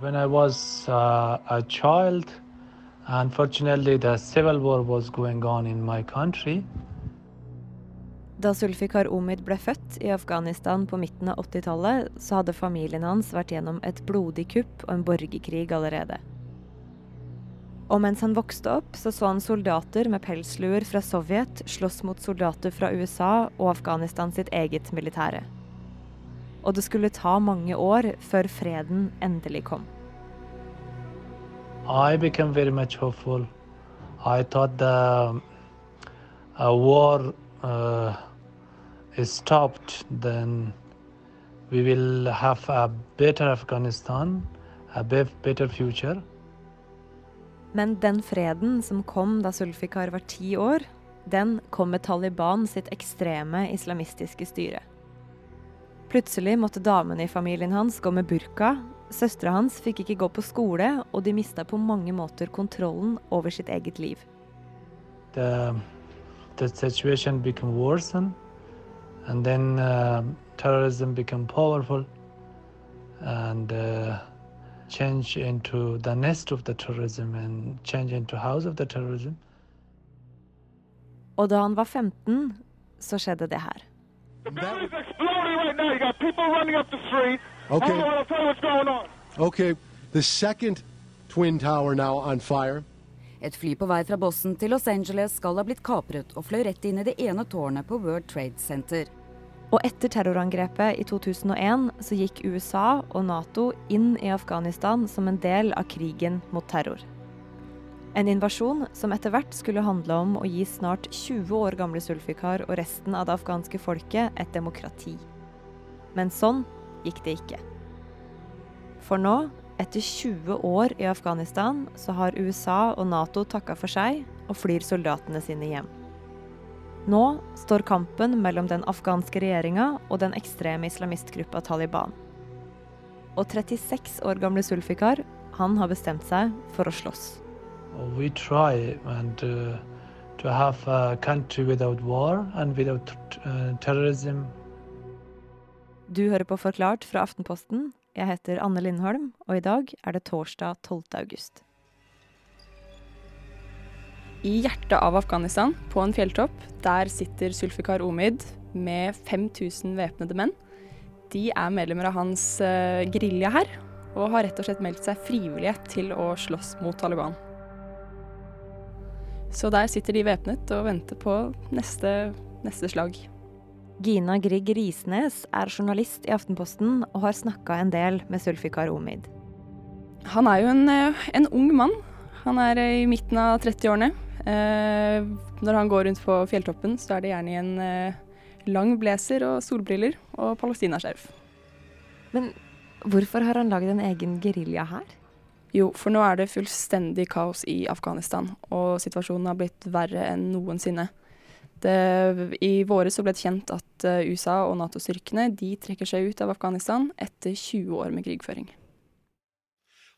When I was uh, a child, unfortunately, the civil war was going on in my country. Da Zulfikar Omid ble født i Afghanistan på midten av 80-tallet, så hadde familien hans vært gjennom et blodig kupp og en borgerkrig allerede. Og mens han vokste opp, så så han soldater med pelsluer fra Sovjet slåss mot soldater fra USA og Afghanistan sitt eget militære. Og det skulle ta mange år før freden endelig kom. I became very much hopeful. I thought the uh, war uh, is stopped, then we will have a better Afghanistan, a be better future. Men den freden som kom da Zulfikar var ti år, den kom med Taliban sitt ekstreme islamistiske styre. Plutselig måtte damene i familien hans gå med burka, søstera hans fikk ikke gå på skole, og de mista på mange måter kontrollen over sitt eget liv. The, the situation became worsened, and then uh, terrorism became powerful, and uh, change into the nest of the terrorism and change into house of the terrorism. Og da han var 15, så skjedde det her. The is exploding right now. You got people running up the street. Okay. Hold on, I'll tell you what's going on. Okay, the second Twin Tower now on fire. Et fly på vei fra Boston til Los Angeles skal ha blitt kapret og fløy rett inn i det ene tårnet på World Trade Center. Og etter terrorangrepet i 2001 så gikk USA og Nato inn i Afghanistan som en del av krigen mot terror. En invasjon som etter hvert skulle handle om å gi snart 20 år gamle Sulfikar og resten av det afghanske folket et demokrati. Men sånn gikk det ikke. For nå, etter 20 år i Afghanistan, så har USA og Nato takka for seg og flyr soldatene sine hjem. Nå står kampen mellom den afghanske regjeringa og den ekstreme islamistgruppa Taliban. Og 36 år gamle Sulfikar, han har bestemt seg for å slåss. We try and uh, to have a country without war and without uh, terrorism. Du hører på Forklart fra Aftenposten. Jeg heter Anne Lindholm, og i dag er det torsdag 12. august. I hjertet av Afghanistan, på en fjelltopp, der sitter Zulfikar Omid med 5000 væpnede menn. De er medlemmer av hans uh, gerilja her, og har rett og slett meldt seg frivillige til å slåss mot Taliban. Så der sitter de væpnet og venter på neste, neste slag. Gina Grieg Risnes er journalist i Aftenposten og har snakka en del med Sulfikar Omid. Han er jo en, eh, en ung mann. Han er eh, i midten av 30-årene. Eh, når han går rundt på fjelltoppen, så er det gjerne i en eh, lang blazer og solbriller og palestinaskjerf. Men hvorfor har han lagd en egen gerilja her? Jo, for nå er det fullstendig kaos i Afghanistan, og situasjonen har blitt verre enn noensinne. Det, I våre så ble det kjent at uh, USA og Nato-styrkene de trekker seg ut av Afghanistan etter 20 år med krigføring.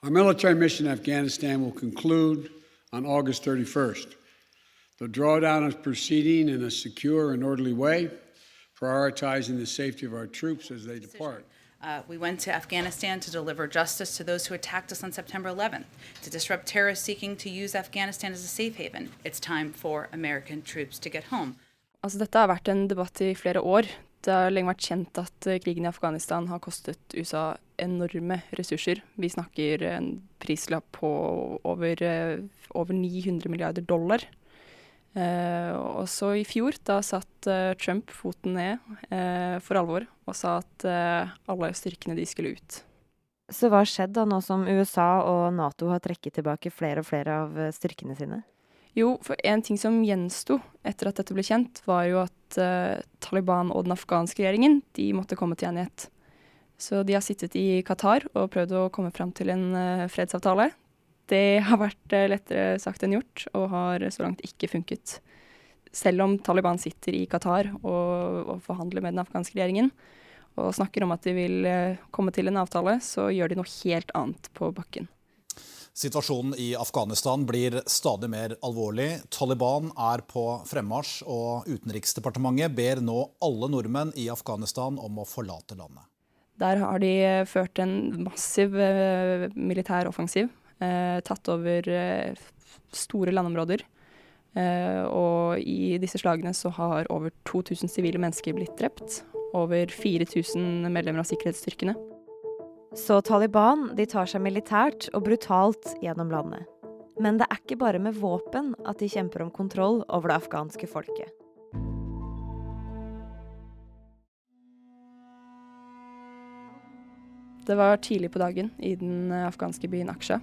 Our military mission in Afghanistan will conclude on August 31st. The drawdown is proceeding in a secure and orderly way, prioritizing the safety of our troops as they depart. Uh, we went to Afghanistan to deliver justice to those who attacked us on September 11th, to disrupt terrorists seeking to use Afghanistan as a safe haven. It's time for American troops to get home. Altså, dette har vært en debatt i flere år. Det har lenge vært kjent at uh, krigen i Afghanistan har kostet USA enorme ressurser. Vi snakker en prislapp på over, uh, over 900 milliarder dollar. Uh, og så i fjor, da satt uh, Trump foten ned uh, for alvor og sa at alle styrkene de skulle ut. Så hva har skjedd da nå som USA og Nato har trekket tilbake flere og flere av styrkene sine? Jo, for en ting som gjensto etter at dette ble kjent, var jo at Taliban og den afghanske regjeringen de måtte komme til enighet. Så de har sittet i Qatar og prøvd å komme fram til en fredsavtale. Det har vært lettere sagt enn gjort, og har så langt ikke funket. Selv om Taliban sitter i Qatar og, og, forhandler med den afghanske regjeringen, og snakker om at de vil komme til en avtale, så gjør de noe helt annet på bakken. Situasjonen i Afghanistan blir stadig mer alvorlig. Taliban er på fremmarsj, og Utenriksdepartementet ber nå alle nordmenn i Afghanistan om å forlate landet. Der har de ført en massiv eh, militær offensiv. Eh, tatt over eh, store landområder. Eh, og i disse slagene så har over 2000 sivile mennesker blitt drept. Over 4000 medlemmer av sikkerhetsstyrkene. Så Taliban de tar seg militært og brutalt gjennom landet. Men det er ikke bare med våpen at de kjemper om kontroll over det afghanske folket. Det var tidlig på dagen i den afghanske byen Aksha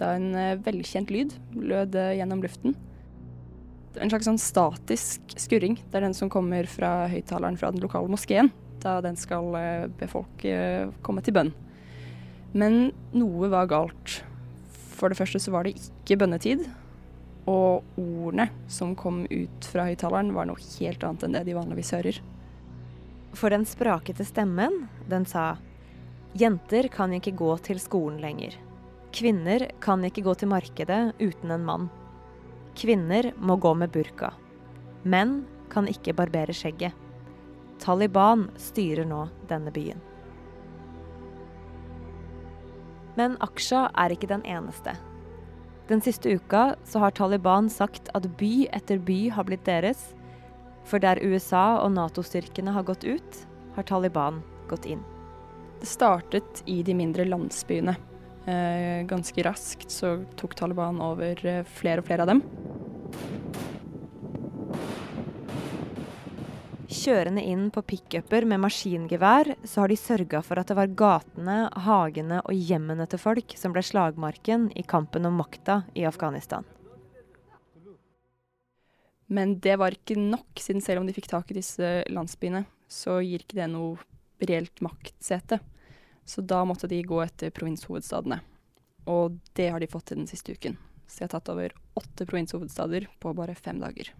da en eh, velkjent lyd lød eh, gjennom luften. En slags sånn statisk skurring. Det er den som kommer fra høyttaleren fra den lokale moskeen, da den skal be folk komme til bønn. Men noe var galt. For det første så var det ikke bønnetid. Og ordene som kom ut fra høyttaleren var noe helt annet enn det de vanligvis hører. For den sprakete stemmen, den sa Jenter kan ikke gå til skolen lenger. Kvinner kan ikke gå til markedet uten en mann. Kvinner må gå med burka. Menn kan ikke barbere skjegget. Taliban styrer nå denne byen. Men Aksha er ikke den eneste. Den siste uka så har Taliban sagt at by etter by har blitt deres. For der USA og Nato-styrkene har gått ut, har Taliban gått inn. Det startet i de mindre landsbyene. Eh, ganske raskt så tok Taliban over eh, flere og flere av dem. Kjørende inn på pickuper med maskingevær, så har de sørga for at det var gatene, hagene og hjemmene til folk som ble slagmarken i kampen om makta i Afghanistan. Men det var ikke nok, siden selv om de fikk tak i disse landsbyene, så gir ikke det noe reelt maktsete. Så da måtte de gå etter provinshovedstadene. Og det har de fått til den siste uken. Så de har tatt over åtte provinshovedstader på bare fem dager.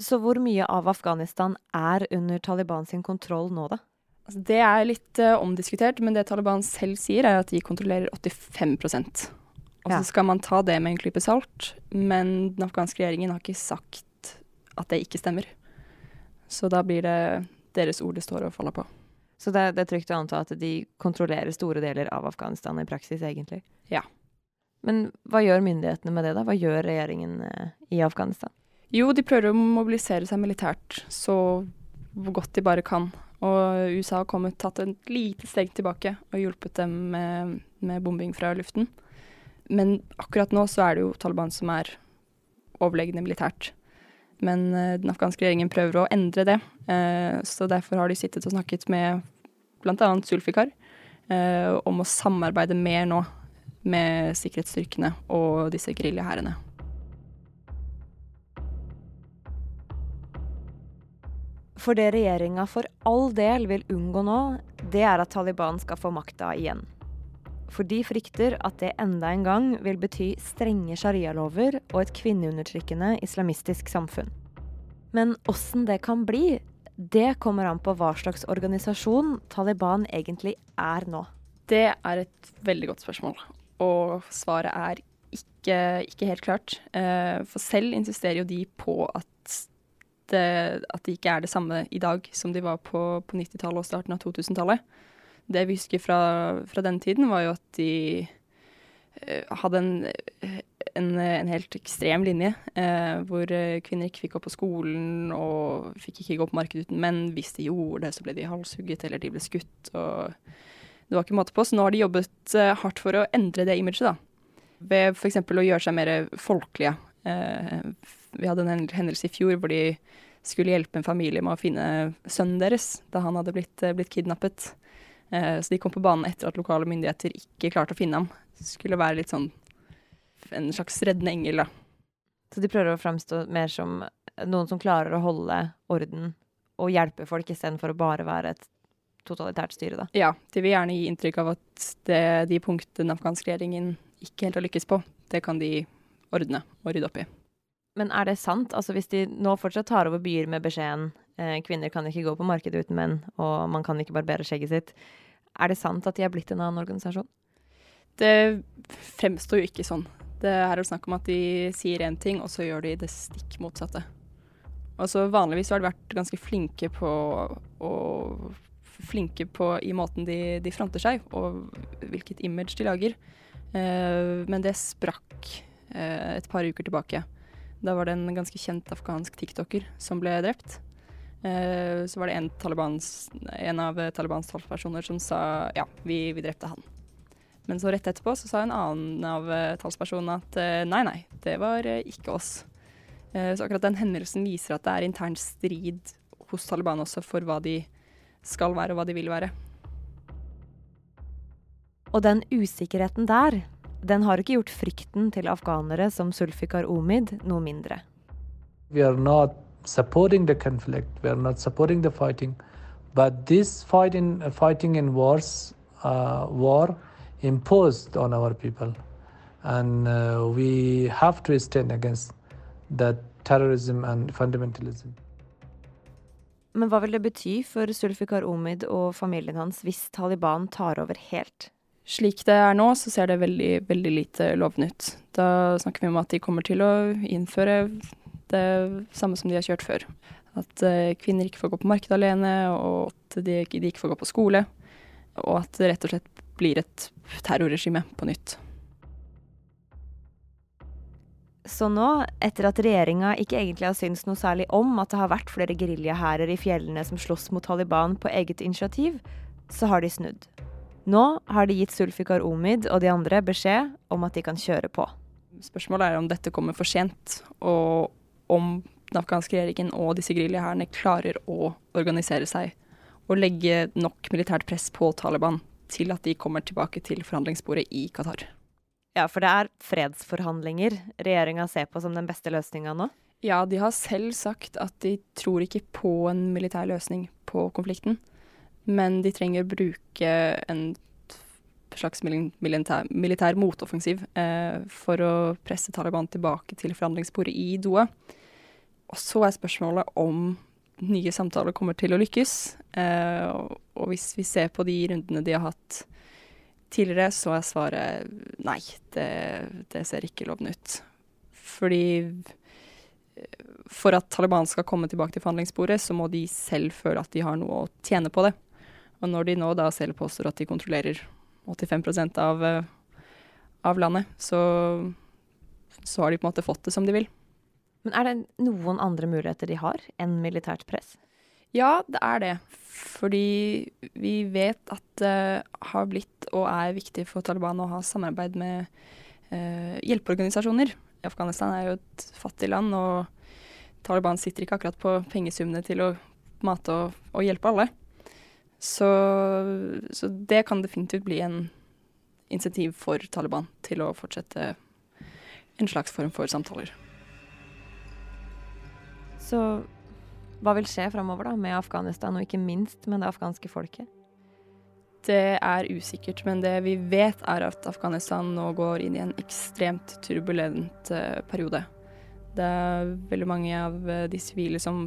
Så hvor mye av Afghanistan er under Taliban sin kontroll nå, da? Altså, det er litt uh, omdiskutert, men det Taliban selv sier, er at de kontrollerer 85 Og så skal man ta det med en klype salt, men den afghanske regjeringen har ikke sagt at det ikke stemmer. Så da blir det deres ord det står og faller på. Så det, det er trygt å anta at de kontrollerer store deler av Afghanistan i praksis, egentlig? Ja. Men hva gjør myndighetene med det, da? Hva gjør regjeringen eh, i Afghanistan? Jo, de prøver å mobilisere seg militært så godt de bare kan. Og USA har kommet, tatt et lite steg tilbake og hjulpet dem med, med, bombing fra luften. Men akkurat nå så er det jo Taliban som er overlegne militært. Men uh, den afghanske regjeringen prøver å endre det. Uh, så derfor har de sittet og snakket med bl.a. Zulfikar uh, om å samarbeide mer nå med sikkerhetsstyrkene og disse geriljahærene. For det regjeringa for all del vil unngå nå, det er at Taliban skal få makta igjen. For de frykter at det enda en gang vil bety strenge sharialover og et kvinneundertrykkende islamistisk samfunn. Men åssen det kan bli, det kommer an på hva slags organisasjon Taliban egentlig er nå. Det er et veldig godt spørsmål, og svaret er ikke, ikke helt klart. Eh, for selv insisterer jo de på at det, at de ikke er det samme i dag som de var på, på 90-tallet og starten av 2000-tallet det vi husker fra, fra, den tiden, var jo at de uh, hadde en, en, en, helt ekstrem linje, eh, hvor uh, kvinner ikke fikk gå på skolen og fikk ikke gå på markedet uten menn. Hvis de gjorde det, så ble de halshugget eller de ble skutt. og Det var ikke måte på. Så nå har de jobbet hardt for å endre det imaget, da. Ved f.eks. å gjøre seg mer folkelige. vi hadde en hendelse i fjor hvor de skulle hjelpe en familie med å finne sønnen deres da han hadde blitt, blitt kidnappet. Eh, så de kom på banen etter at lokale myndigheter ikke klarte å finne ham. Det skulle være litt sånn en slags reddende engel, da. Så de prøver å framstå mer som noen som klarer å holde orden og hjelpe folk, istedenfor å bare være et totalitært styre, da? Ja, de vil gjerne gi inntrykk av at det, de punktene den afghanske regjeringen ikke helt har lykkes på, det kan de ordne og rydde opp i. Men er det sant? Altså Hvis de nå fortsatt tar over byer med beskjeden kvinner kan ikke gå på markedet uten menn, og man kan ikke barbere skjegget sitt, er det sant at de er blitt en annen organisasjon? Det fremstår jo ikke sånn. Det er snakk om at de sier én ting, og så gjør de det stikk motsatte. Altså Vanligvis har de vært ganske flinke på å flinke på i måten de, de fronter seg, og hvilket image de lager. Uh, men det sprakk uh, et par uker tilbake. Da var det en ganske kjent afghansk tiktoker som ble drept. Uh, så var det en, Talibans, en av Talibans talspersoner som sa ja, vi, vi, drepte han. Men så rett etterpå så sa en annen av talspersonene at nei, nei, det var ikke oss. så akkurat den hendelsen viser at det er intern strid hos Taliban også for hva de skal være og hva de vil være. Og den usikkerheten der, den har ikke gjort frykten til afghanere som Sulfikar Omid noe mindre. We are not supporting the conflict, we are not supporting the fighting, but this fighting, fighting in wars, uh, war imposed on our people. And uh, we have to stand against that terrorism and fundamentalism. Men hva vil det bety for Sulfikar Omid og familien hans hvis Taliban tar over helt? Slik det er nå, så ser det veldig, veldig lite lovende ut. Da snakker vi om at de kommer til å innføre det samme som de har kjørt før. At uh, kvinner ikke får gå på markedet alene, og at de, de ikke får gå på skole. Og at det rett og slett blir et terrorregime på nytt. Så nå, etter at regjeringa ikke egentlig har syntes noe særlig om at det har vært flere geriljahærer i fjellene som slåss mot Taliban på eget initiativ, så har de snudd. Nå har de gitt Sulfikar Omid og de andre beskjed om at de kan kjøre på. Spørsmålet er om dette kommer for sent, og om den afghanske regjeringen og disse geriljahærene klarer å organisere seg og legge nok militært press på Taliban til at de kommer tilbake til forhandlingsbordet i Qatar. Ja, for det er fredsforhandlinger regjeringa ser på som den beste løsninga nå? Ja, de har selv sagt at de tror ikke på en militær løsning på konflikten. Men de trenger å bruke en slags militær, militær motoffensiv eh, for å presse Taliban tilbake til forhandlingsbordet i Doha. Og så er spørsmålet om nye samtaler kommer til å lykkes. Eh, og, hvis vi ser på de rundene de har hatt Tidligere så er svaret nei, det, det ser ikke lovende ut. Fordi eh, for at Taliban skal komme tilbake til forhandlingsbordet, så må de selv føle at de har noe å tjene på det. Og når de nå da selv påstår at de kontrollerer 85% av, eh, av landet, så, så har de på en måte fått det som de vil. Men er det noen andre muligheter de har enn militært press? Ja, det er det. Fordi vi vet at det har blitt og er viktig for Taliban å ha samarbeid med eh, hjelpeorganisasjoner. Afghanistan er jo et fattig land, og Taliban sitter ikke akkurat på pengesummene til å mate og, og hjelpe alle. Så, så, det kan definitivt bli en insentiv for Taliban til å fortsette en slags form for samtaler. Så hva vil skje framover med Afghanistan, og ikke minst med det afghanske folket? Det er usikkert, men det vi vet er at Afghanistan nå går inn i en ekstremt turbulent uh, periode. Det er veldig mange av uh, de sivile som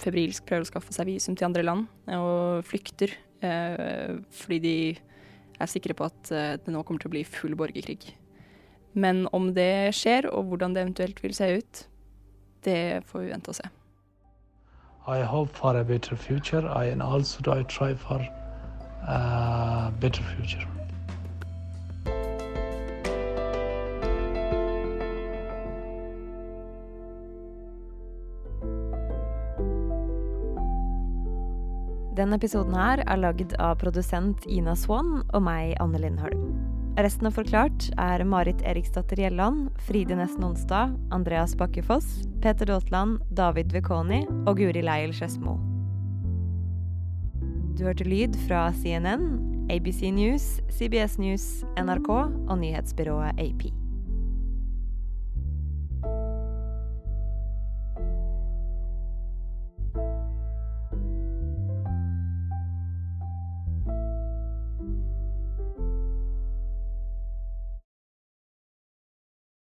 febrilsk prøver å skaffe seg visum til andre land, og flykter uh, fordi de er sikre på at det nå kommer til å bli full borgerkrig. Men om det skjer, og hvordan det eventuelt vil se ut, det får vi vente og se. I hope for a better future and also I try for a better future. Denne episoden her er lagd av produsent Ina Swan og meg, Anne Lindholm. Resten av Forklart er Marit Eriksdatter Gjelland, Fride Nesten Onsdag, Andreas Bakkefoss, Peter Daatland, David Vekoni og Guri Leiel Skedsmo. Du hørte lyd fra CNN, ABC News, CBS News, NRK og nyhetsbyrået AP.